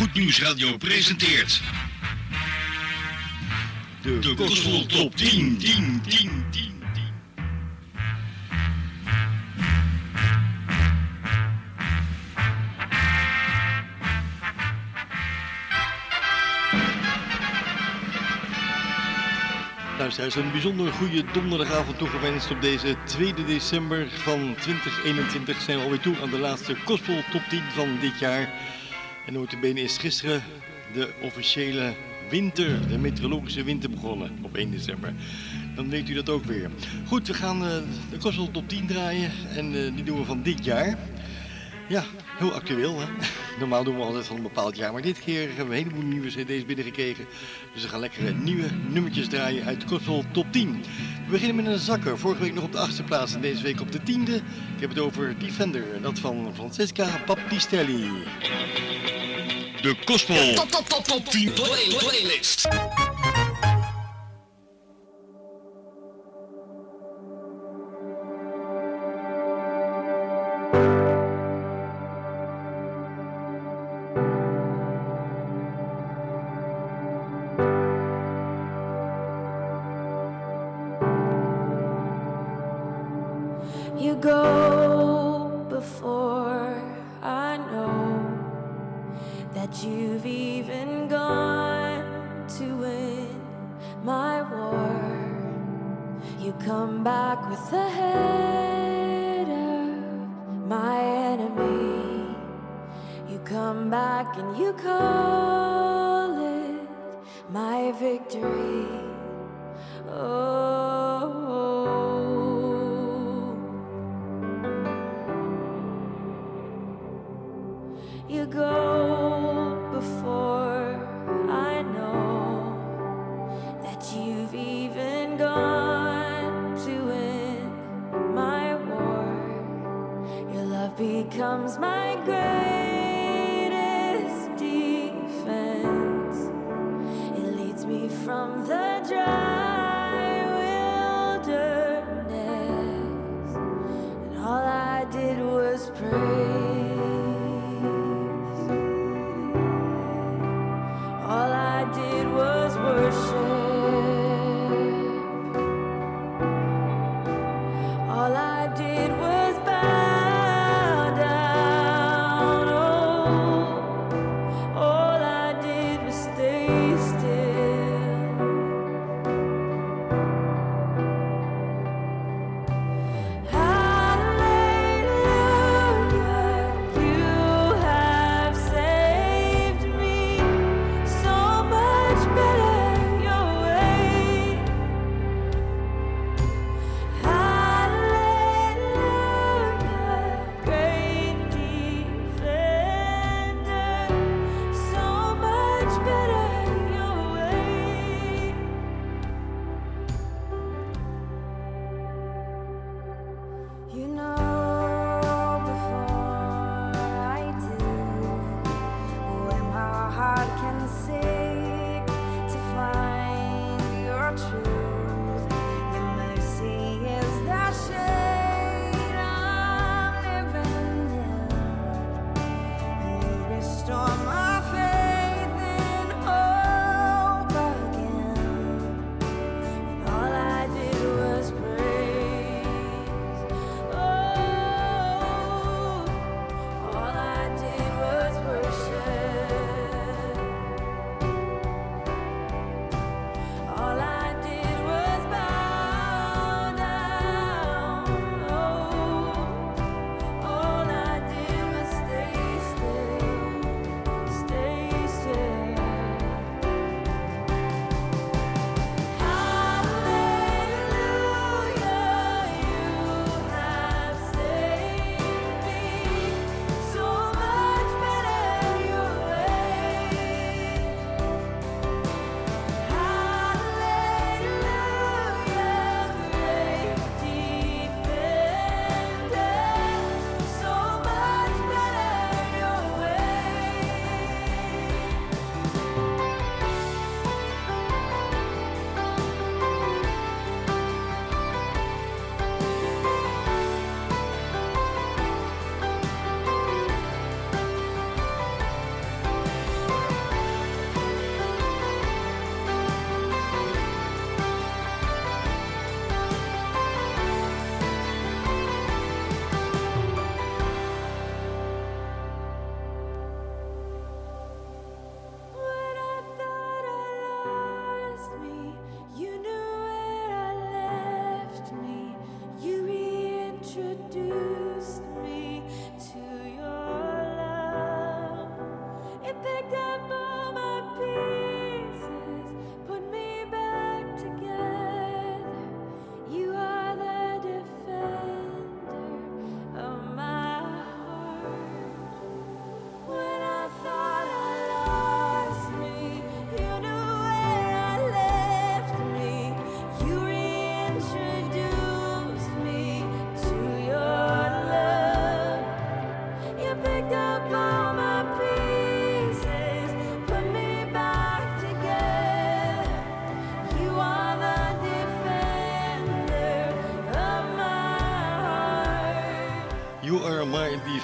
Goed Nieuws Radio presenteert De, de Gospel Top 10, 10, 10, 10. Luisteraars, een bijzonder goede donderdagavond toegewenst op deze 2 december van 2021 zijn we alweer toe aan de laatste Gospel Top 10 van dit jaar. En notabene is gisteren de officiële winter, de meteorologische winter begonnen op 1 december. Dan weet u dat ook weer. Goed, we gaan eh, de Gospel Top 10 draaien en eh, die doen we van dit jaar. Ja, heel actueel hè. Normaal doen we altijd van een bepaald jaar, maar dit keer hebben we een heleboel nieuwe cd's binnengekregen. Dus we gaan lekkere nieuwe nummertjes draaien uit de Gospel Top 10. We beginnen met een zakker, vorige week nog op de achtste plaats en deze week op de tiende. Ik heb het over Defender, dat van Francesca Baptistelli. De Gospel Top, top, top, top 10 play, playlist.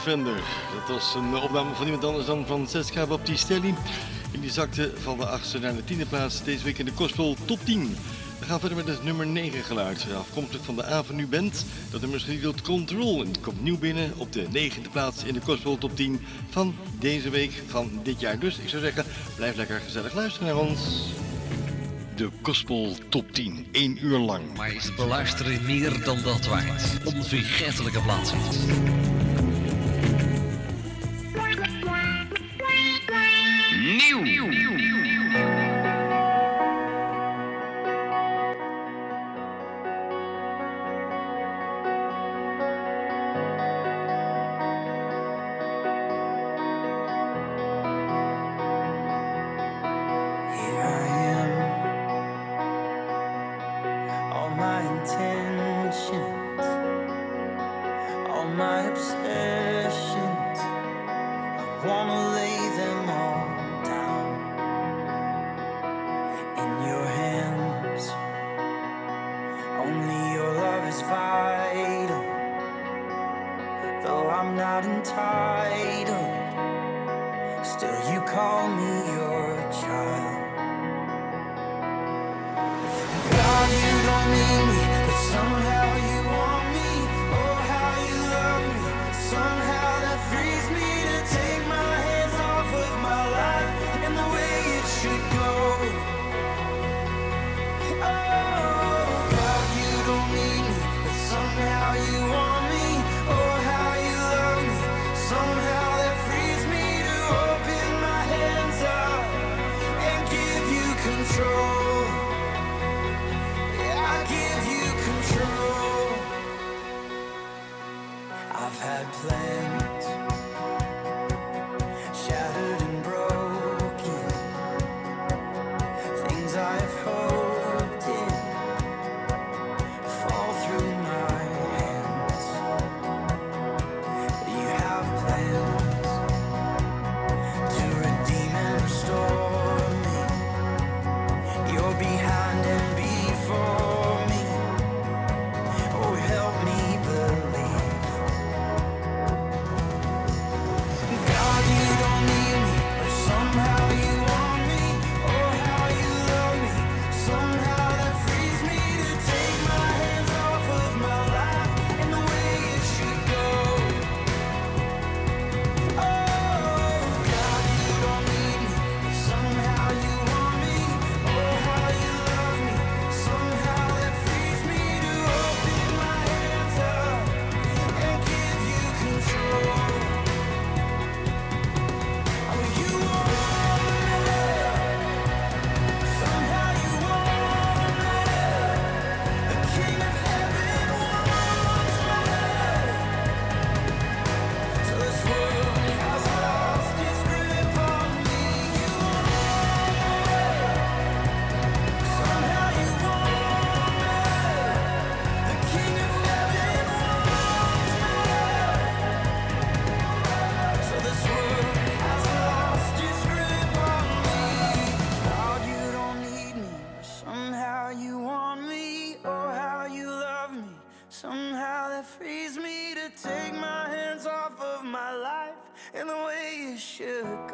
Dat was een opname van niemand anders dan Francesca Baptistelli. In die zakte van de 8e naar de 10e plaats deze week in de Kospel Top 10. We gaan verder met het nummer 9 geluid. Afkomstig van de Avenue Band. Dat nummer is getiteld Control. En komt nieuw binnen op de 9e plaats in de Kospel Top 10 van deze week, van dit jaar. Dus ik zou zeggen, blijf lekker gezellig luisteren naar ons. De Kospel Top 10, één uur lang. Maar is beluisteren meer dan dat waard. Onvergetelijke plaatsen.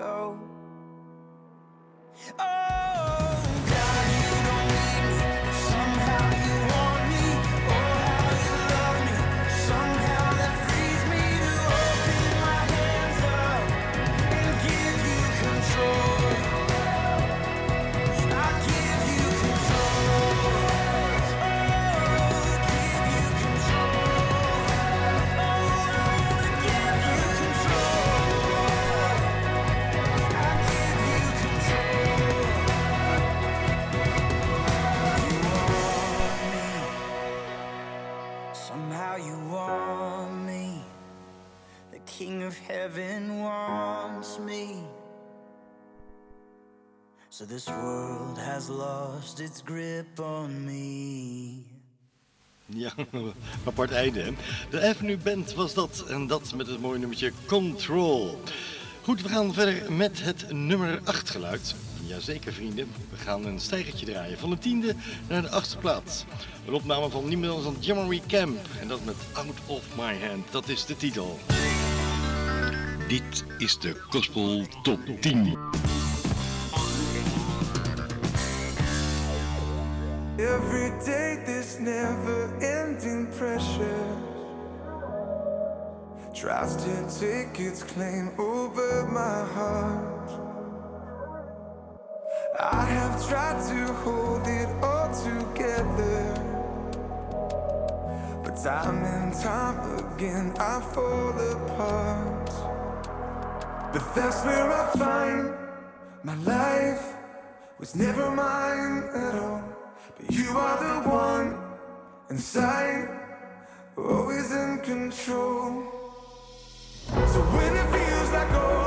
go. This world has lost its grip on me. Ja, apart einde. hè. De Avenue Band was dat. En dat met het mooie nummertje Control. Goed, we gaan verder met het nummer 8 geluid. Jazeker vrienden, we gaan een stijgertje draaien. Van de tiende naar de achtste plaats. Een opname van niemand anders dan Jammery Camp. En dat met Out of My Hand. Dat is de titel. Dit is de Gospel Top 10. Every day this never ending pressure tries to take its claim over my heart. I have tried to hold it all together, but time and time again I fall apart. But that's where I find my life was never mine at all. But you are the one inside, always in control. So when it feels like all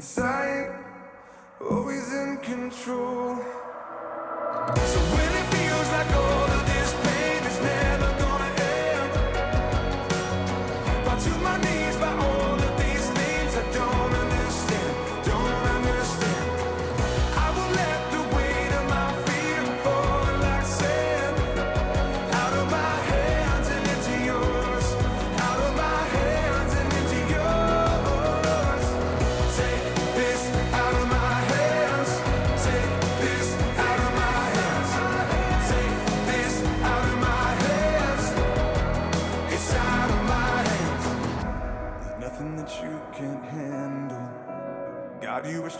inside, always in control.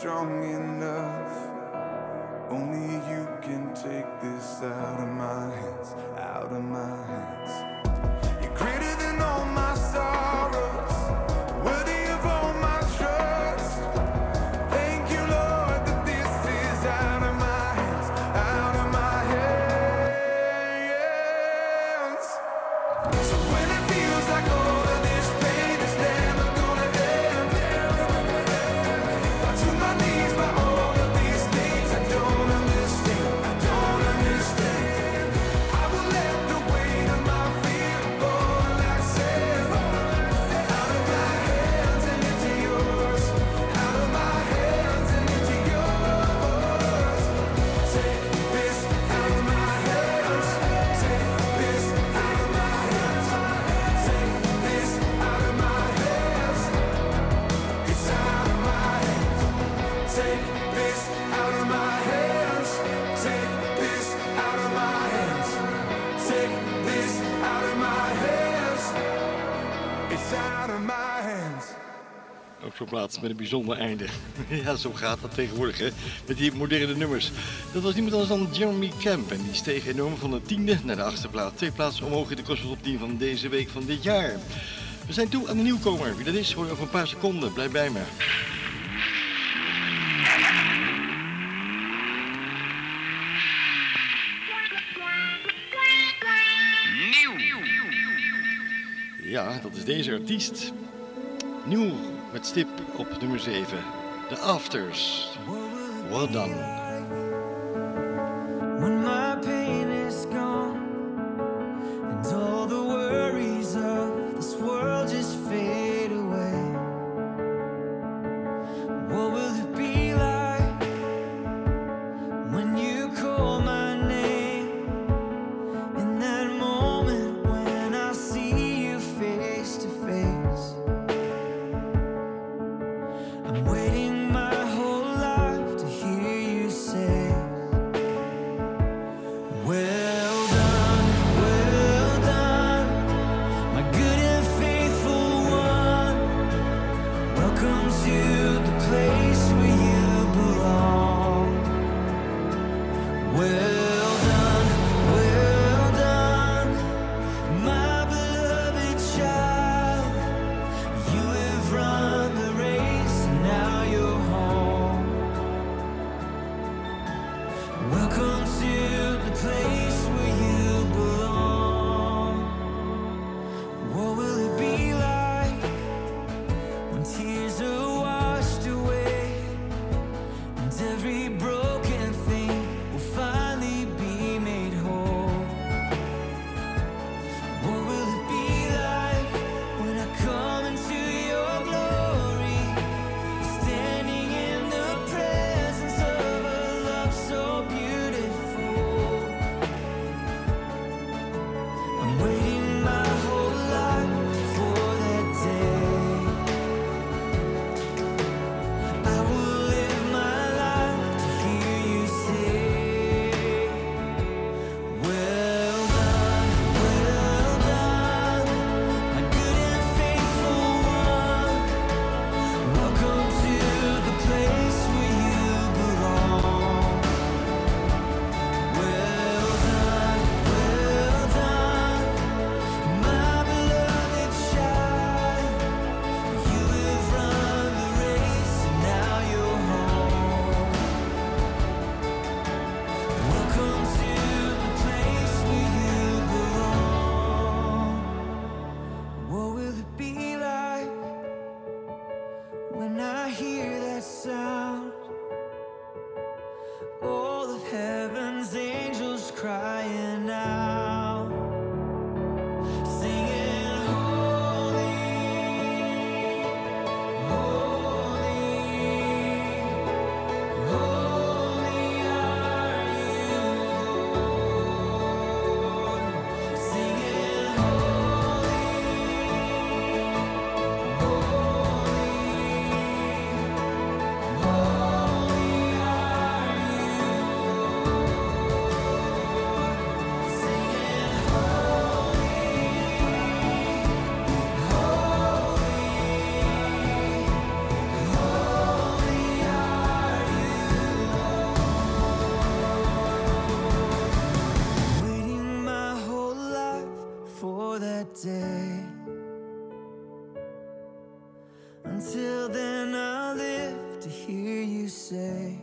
Strong enough. Only you can take this out of my hands, out of my hands. Met een bijzonder einde. ja, zo gaat dat tegenwoordig, hè. Met die moderne nummers. Dat was niemand anders dan Jeremy Camp. En die steeg enorm van de tiende naar de achtste plaats. Twee plaatsen omhoog in de Gospel Top 10 van deze week van dit jaar. We zijn toe aan de nieuwkomer. Wie dat is, hoor je over een paar seconden. Blijf bij me. Ja, dat is deze artiest. Nieuw met stip op nummer 7. The Afters. Well done. say.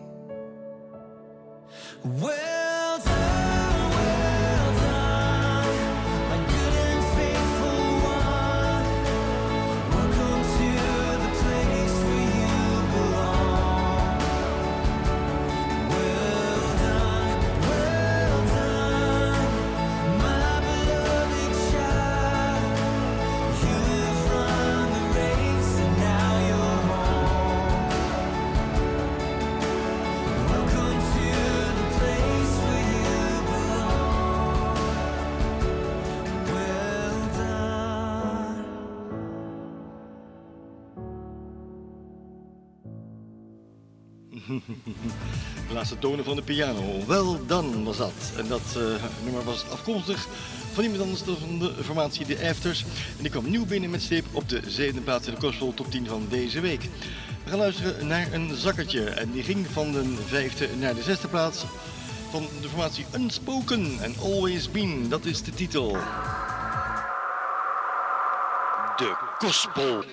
De laatste tonen van de piano. Wel dan was dat. En dat eh, nummer was afkomstig van iemand anders dan de formatie The Afters. En die kwam nieuw binnen met Steep op de zevende plaats in de Crossroad Top 10 van deze week. We gaan luisteren naar een zakkertje. En die ging van de vijfde naar de zesde plaats van de formatie Unspoken and Always Been. Dat is de titel. De kospol.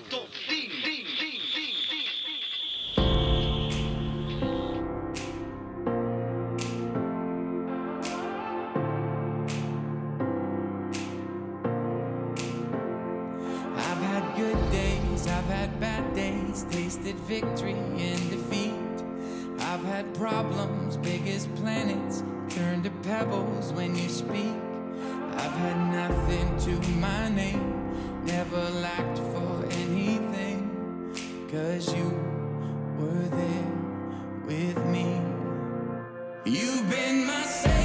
been my savior.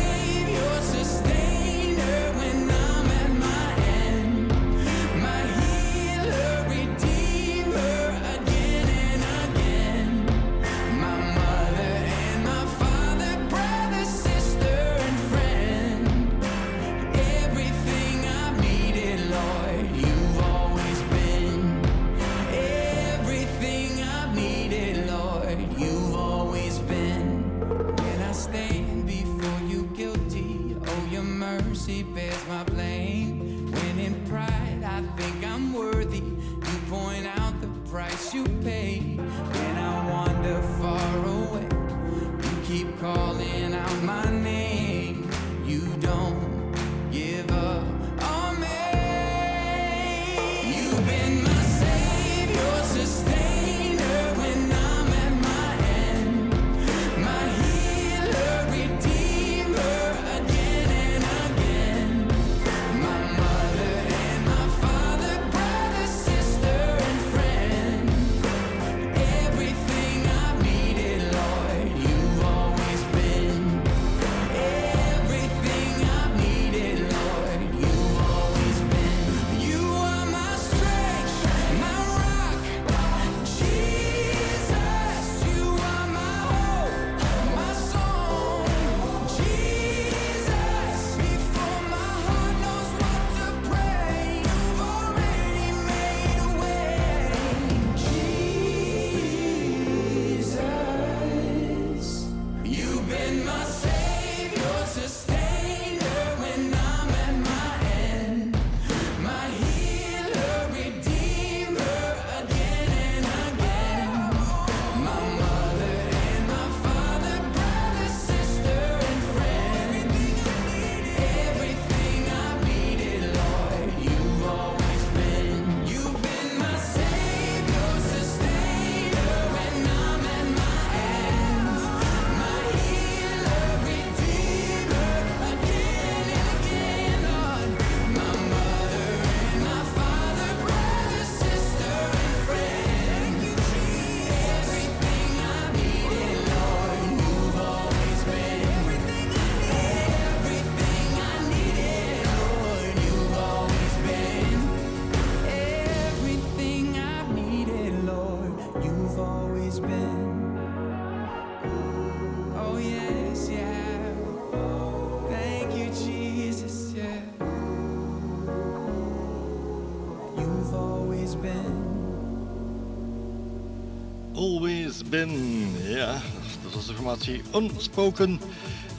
Been. Ja, dat was de formatie Unspoken.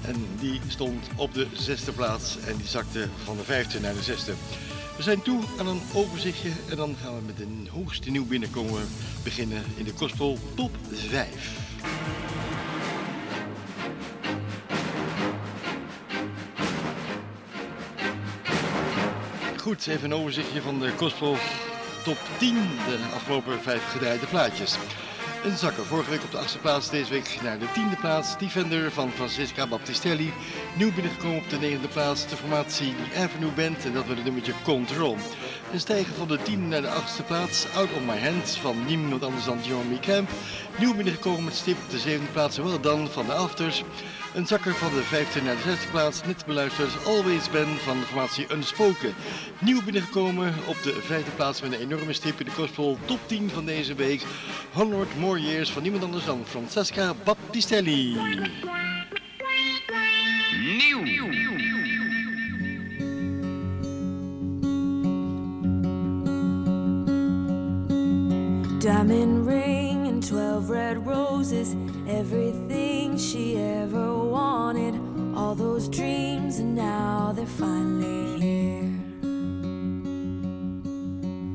En die stond op de zesde plaats en die zakte van de vijfde naar de zesde. We zijn toe aan een overzichtje en dan gaan we met de hoogste nieuw binnenkomen beginnen in de Gospel Top 5. Goed, even een overzichtje van de Gospel Top 10, de afgelopen vijf gedraaide plaatjes. Een zakker, vorige week op de achtste plaats, deze week naar de tiende plaats. Defender van Francisca Baptistelli, nieuw binnengekomen op de negende plaats. De formatie die Avenue Band en dat we het nummertje Control. Een stijgen van de tiende naar de achtste plaats. Out of My Hands van niemand anders dan Jeremy Camp. Nieuw binnengekomen met stip de zevende plaats, wel dan van de Afters. Een zakker van de vijfde naar de zesde plaats, net beluisterd Always Ben van de formatie Unspoken. Nieuw binnengekomen op de vijfde plaats met een enorme stip in de gospel top 10 van deze week. 100 More Years van niemand anders dan Francesca Battistelli. Nieuw. Diamond ring and 12 red roses, everything she ever wanted. All those dreams, and now they're finally here.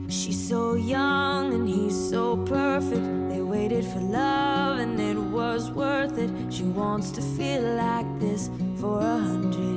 She's so young and he's so perfect. They waited for love and it was worth it. She wants to feel like this for a hundred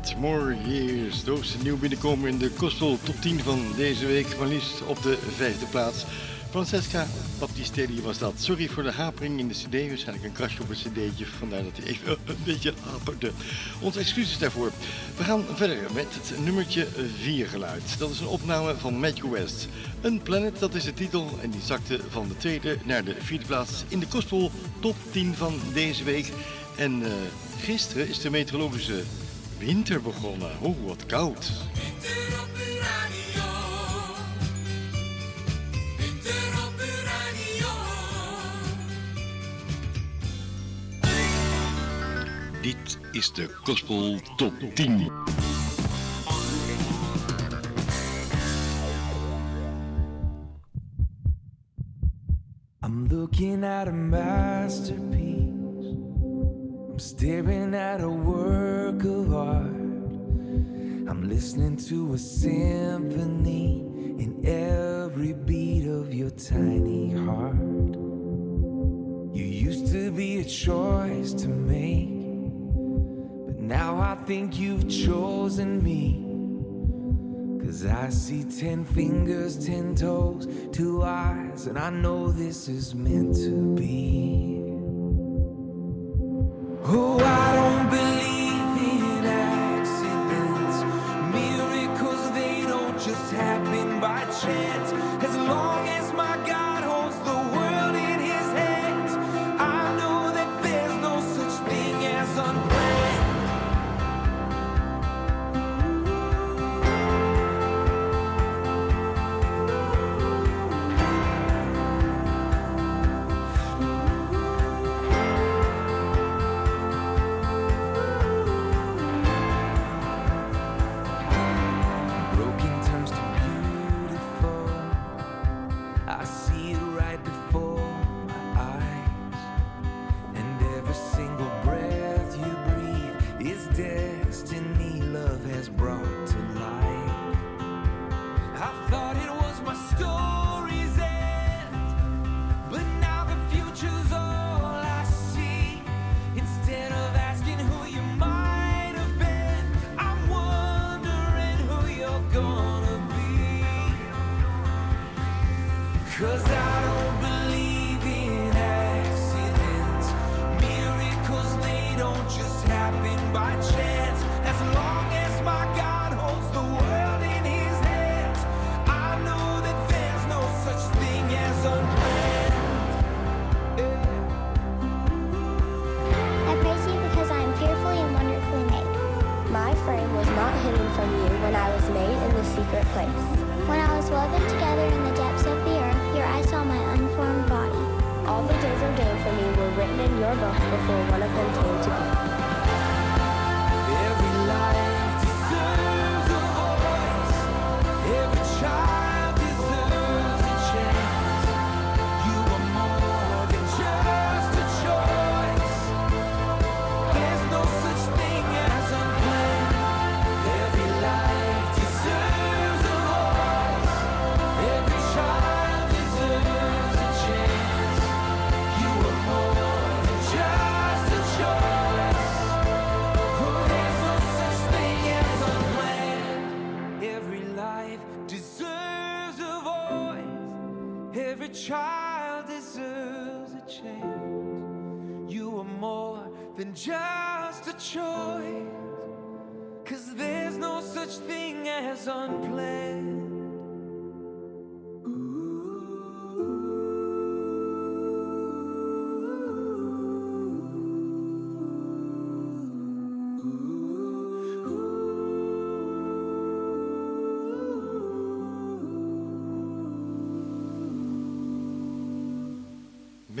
Honderd More Years. De nieuw binnenkomen in de Gospel Top 10 van deze week. Maar liefst op de vijfde plaats. Francesca Battistelli was dat. Sorry voor de hapering in de cd. Waarschijnlijk een krasje op het cd'tje. Vandaar dat hij even een beetje haperde. Onze excuses daarvoor. We gaan verder met het nummertje 4 geluid. Dat is een opname van Matthew West. Een Planet, dat is de titel. En die zakte van de tweede naar de vierde plaats in de Gospel Top 10 van deze week. En eh, gisteren is de meteorologische winter begonnen. Oh, wat koud. Winter op uw radio. Winter op uw radio. Dit is de Gospel Top 10. I'm looking at a masterpiece. I'm staring at a work of art. I'm listening to a symphony in every beat of your tiny heart. You used to be a choice to make, but now I think you've chosen me. Cause I see ten fingers, ten toes, two eyes, and I know this is meant to be. Oh, I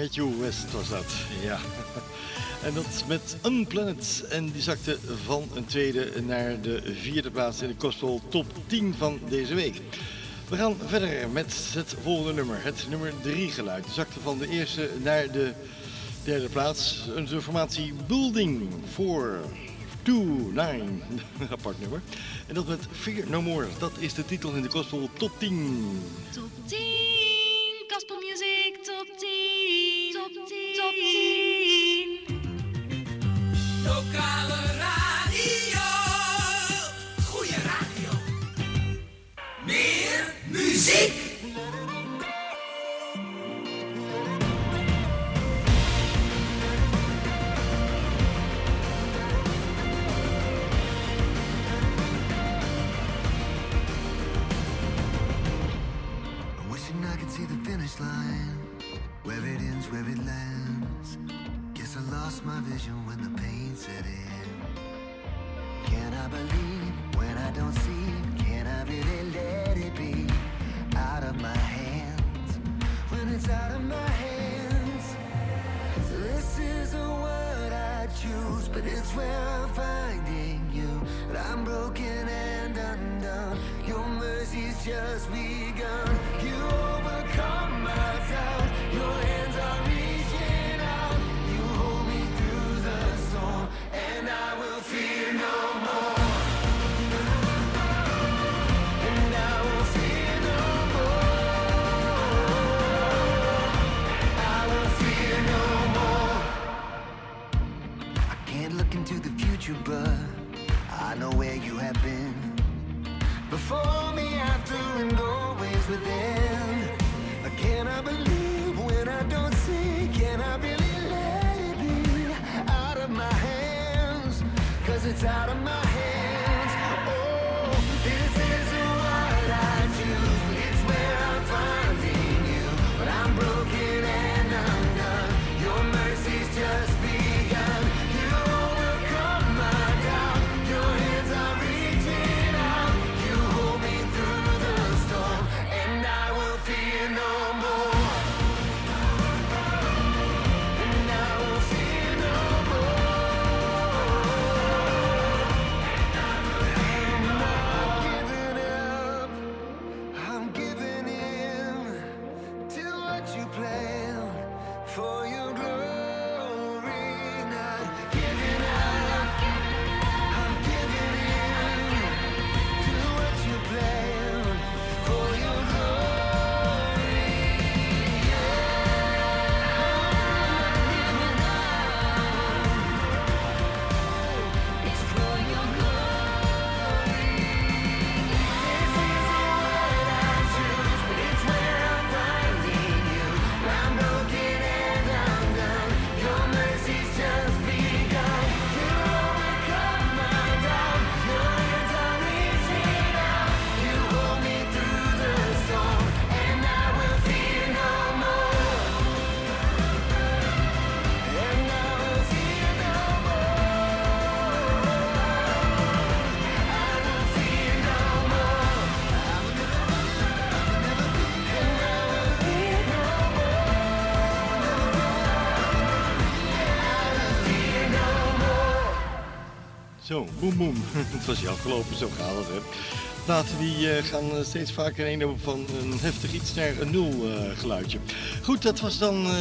Matthew West was dat, ja. En dat met Unplanet. En die zakte van een tweede naar de vierde plaats in de Gospel Top 10 van deze week. We gaan verder met het volgende nummer, het nummer 3 geluid. Die zakte van de eerste naar de derde plaats. Een formatie Building 429, apart nummer. En dat met Fear No More, dat is de titel in de Gospel Top 10. Top 10, Zo, boem boem. Het was je afgelopen, zo gaat het. Hè. Die gaan steeds vaker heen over van een heftig iets naar een nul geluidje. Goed, dat was dan uh,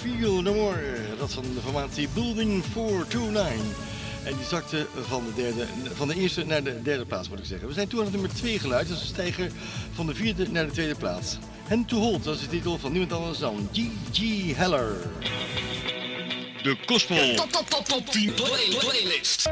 Feel No More. Dat van de formatie Building 429. En die zakte van de, derde, van de eerste naar de derde plaats, moet ik zeggen. We zijn toen aan het nummer 2 geluid, dus we stijgen van de vierde naar de tweede plaats. en to Hold, dat is de titel van niemand anders dan G.G. Heller. De Cosmo. Top, top, top, top 10 playlist.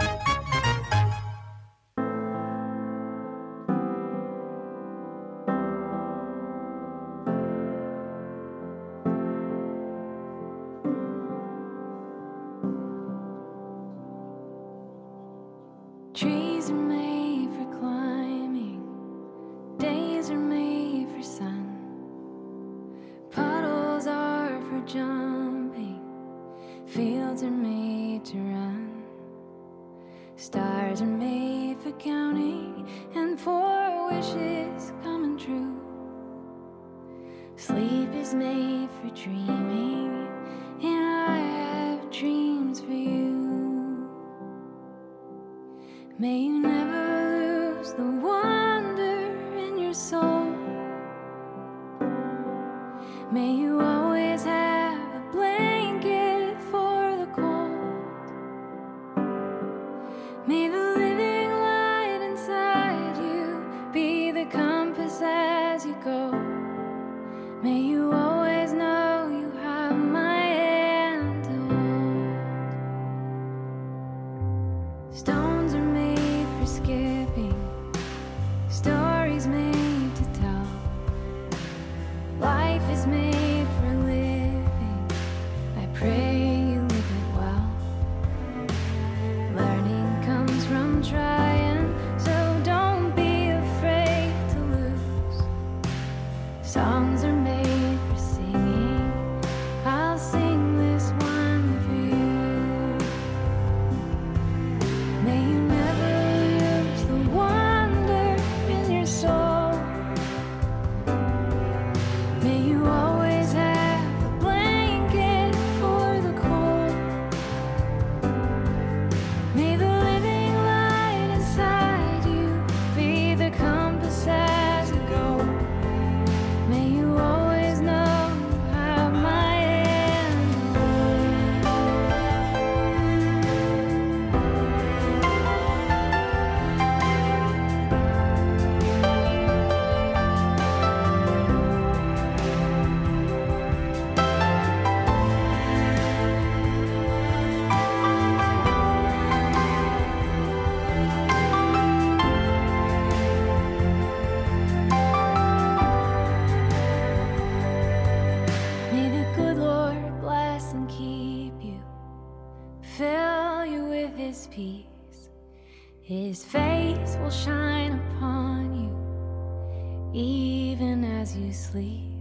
Will shine upon you even as you sleep.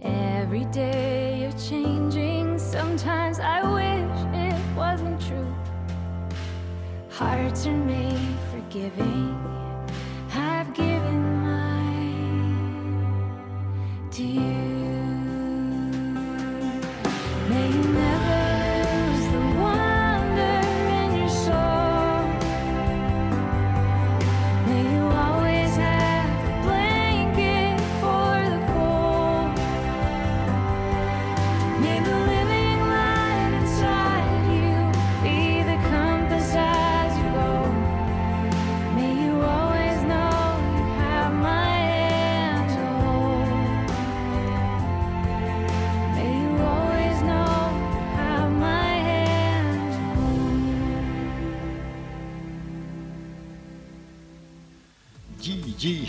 Every day you're changing. Sometimes I wish it wasn't true. Hearts are made for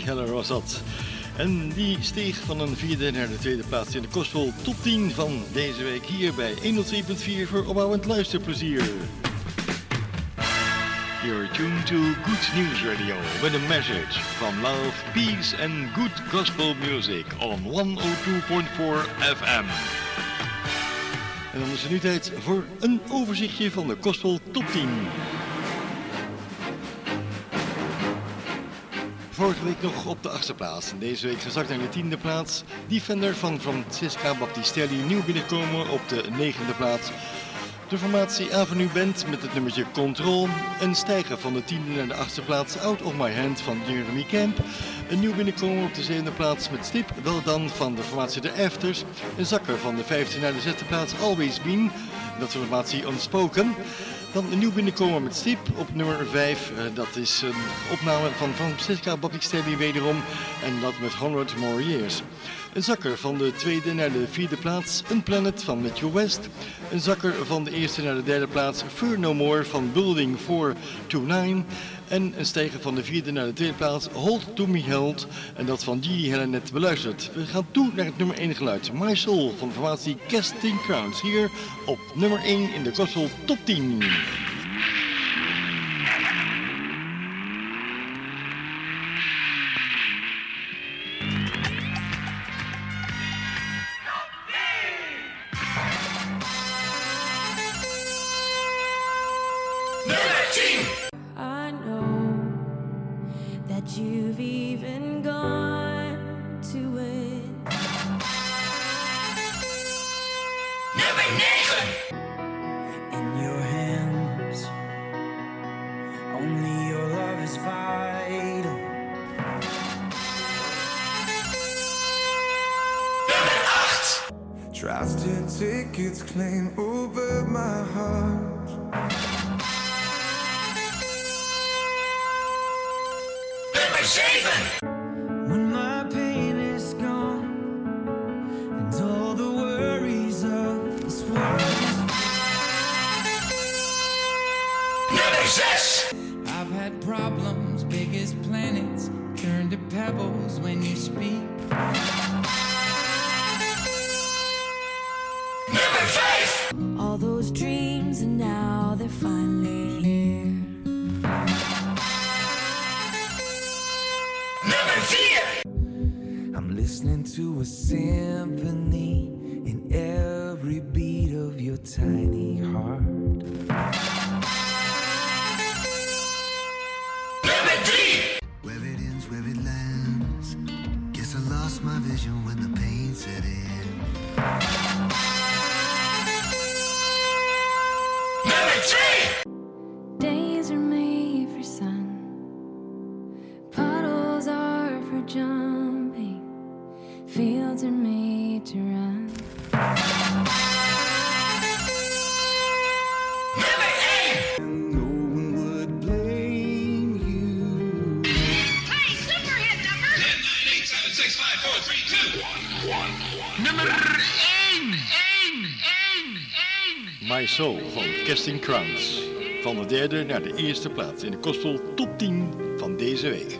Heller was dat. En die steeg van een vierde naar de tweede plaats in de Gospel Top 10 van deze week hier bij 102.4 voor opbouwend luisterplezier. You're tuned to Good News Radio with a message from love, peace and good gospel music on 102.4 FM. En dan is het nu tijd voor een overzichtje van de Gospel Top 10. Vorige week nog op de achtste plaats. Deze week gezakt naar de tiende plaats. Defender van Francesca Battistelli nieuw binnenkomen op de negende plaats. De formatie Avenue Band met het nummertje Control. Een stijger van de tiende naar de achtste plaats Out of My Hand van Jeremy Camp. Een nieuw binnenkomen op de zevende plaats met Stip Wel Dan van de formatie The Afters. Een zakker van de vijfde naar de zesde plaats Always Been. Dat is de formatie Unspoken. Dan een nieuw binnenkomen met Stip op nummer 5. dat is een opname van Francesca Battistelli wederom. En dat met 100 More Years. Een zakker van de tweede naar de vierde plaats, Een Planet van Matthew West. Een zakker van de eerste naar de derde plaats, Fear No More van Building 429. En een stijger van de vierde naar de tweede plaats, Hold To Me Held. En dat van die Helen net beluisterd. We gaan toe naar het nummer 1 geluid, My van de formatie Casting Crowns. Hier op nummer 1 in de Gospel Top 10. Days are made for sun, puddles are for jumping, fields are made to run. No one would blame you. Nummer 1. My Soul Casting Crowns. Van de derde naar de eerste plaats in de Gospel Top 10 van deze week.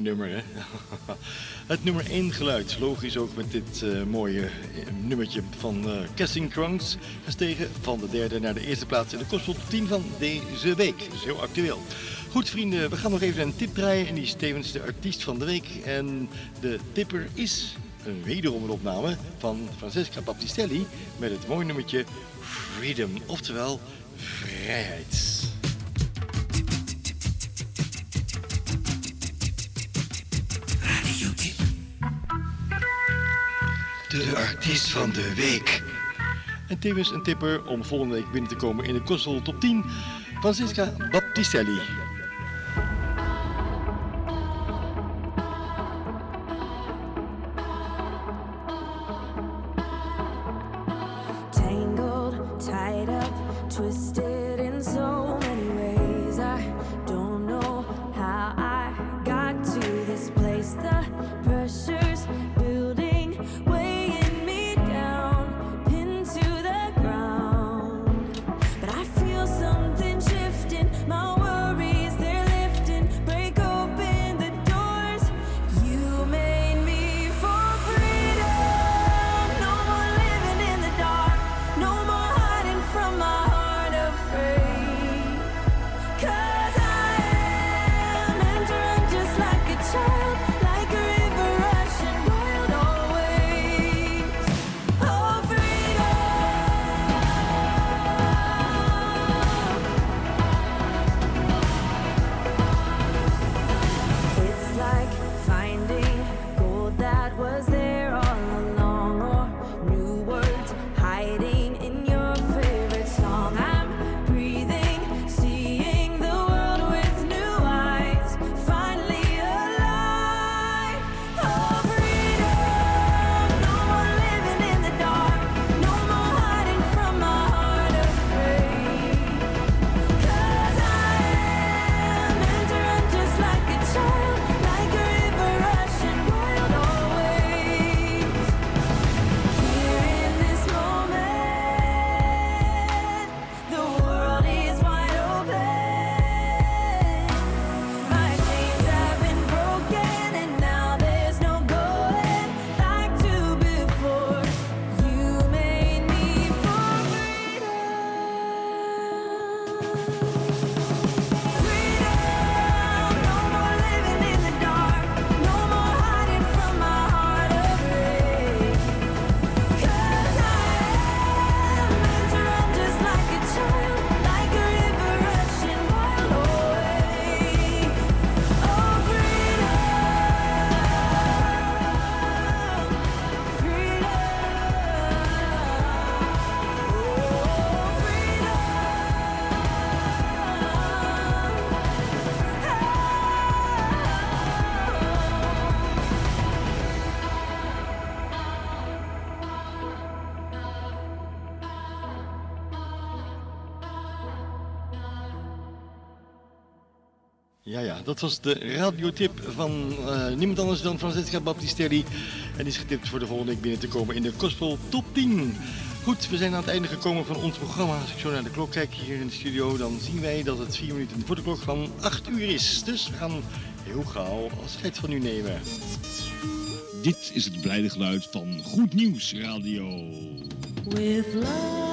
nummer, hè? het nummer 1 geluid, logisch ook met dit eh, mooie eh, nummertje van eh, uh, Kessing Crunks. Gestegen van de derde naar de eerste plaats in de kostel 10 van deze week. Dus heel actueel. Goed vrienden, we gaan nog even een tip draaien. En die is tevens de artiest van de week. En de tipper is een wederom een opname van Francesca Baptistelli met het mooie nummertje Freedom. Oftewel, vrijheid. de artiest van de week. En tevens een tipper om volgende week binnen te komen in de Kostel Top 10, Francisca Baptistelli. Tangled, tied up, twisted. Dat was de radiotip van eh, niemand anders dan Francesca Baptistelli. En die is getipt voor de volgende week binnen te komen in de Gospel Top 10. Goed, we zijn aan het einde gekomen van ons programma. Als ik zo naar de klok kijk hier in de studio, dan zien wij dat het 4 minuten voor de klok van 8 uur is. Dus we gaan heel gauw afscheid van u nemen. Dit is het blijde geluid van Goed Nieuws Radio. With love,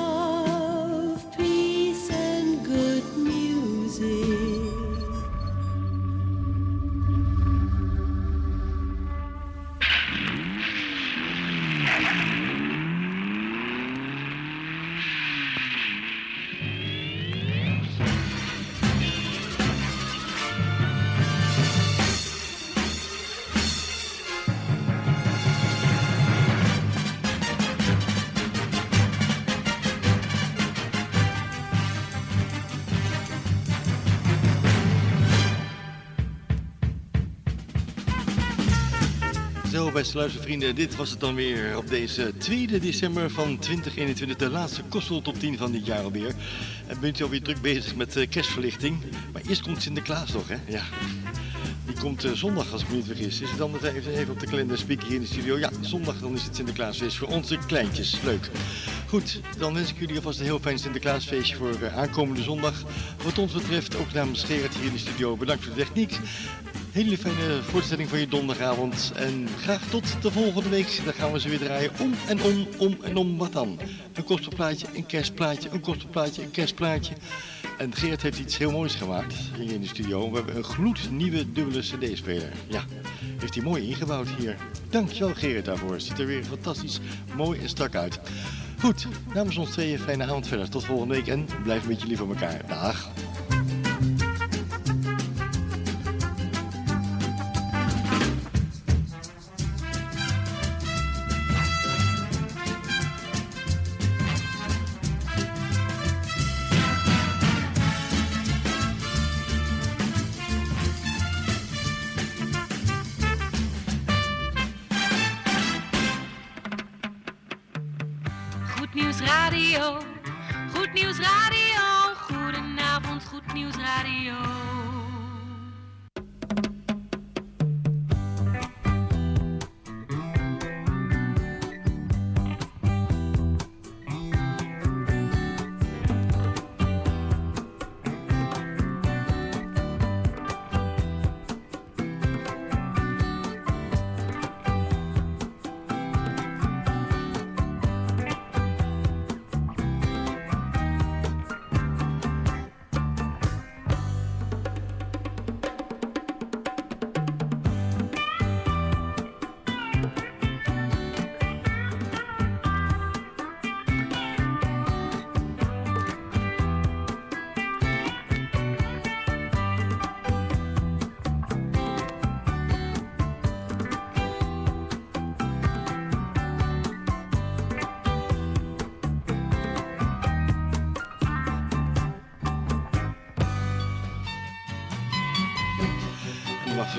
Beste luistervrienden, dit was het dan weer op deze 2 december van 2021, de laatste Kostel Top 10 van dit jaar alweer. En bent u alweer druk bezig met eh, kerstverlichting. Maar eerst komt Sinterklaas nog, hè? Ja. Die komt eh, zondag, als ik me niet vergis. Is het dan even, even op de kalender spieken hier in de studio? Ja, zondag dan is het Sinterklaasfeest voor onze kleintjes. Leuk. Goed, dan wens ik jullie alvast een heel fijn Sinterklaasfeestje voor eh, aankomende zondag. Wat ons betreft, ook namens Gerard hier in de studio, bedankt voor de techniek. Hele fijne voorstelling van je donderdagavond. En graag tot de volgende week. Dan gaan we ze weer draaien om en om, om en om. Wat dan? Een kostplaatje, een kerstplaatje, een kostplaatje, een kerstplaatje. En Geert heeft iets heel moois gemaakt hier in de studio. We hebben een gloednieuwe dubbele cd-speler. Ja, heeft hij mooi ingebouwd hier. Dankjewel Gerrit daarvoor. Ziet er weer fantastisch mooi en strak uit. Goed, namens ons tweeën fijne avond verder. Tot volgende week en blijf een beetje lief voor elkaar. Dag.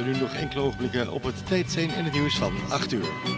Nu nog enkele ogenblikken op het tijd in het nieuws van 8 uur.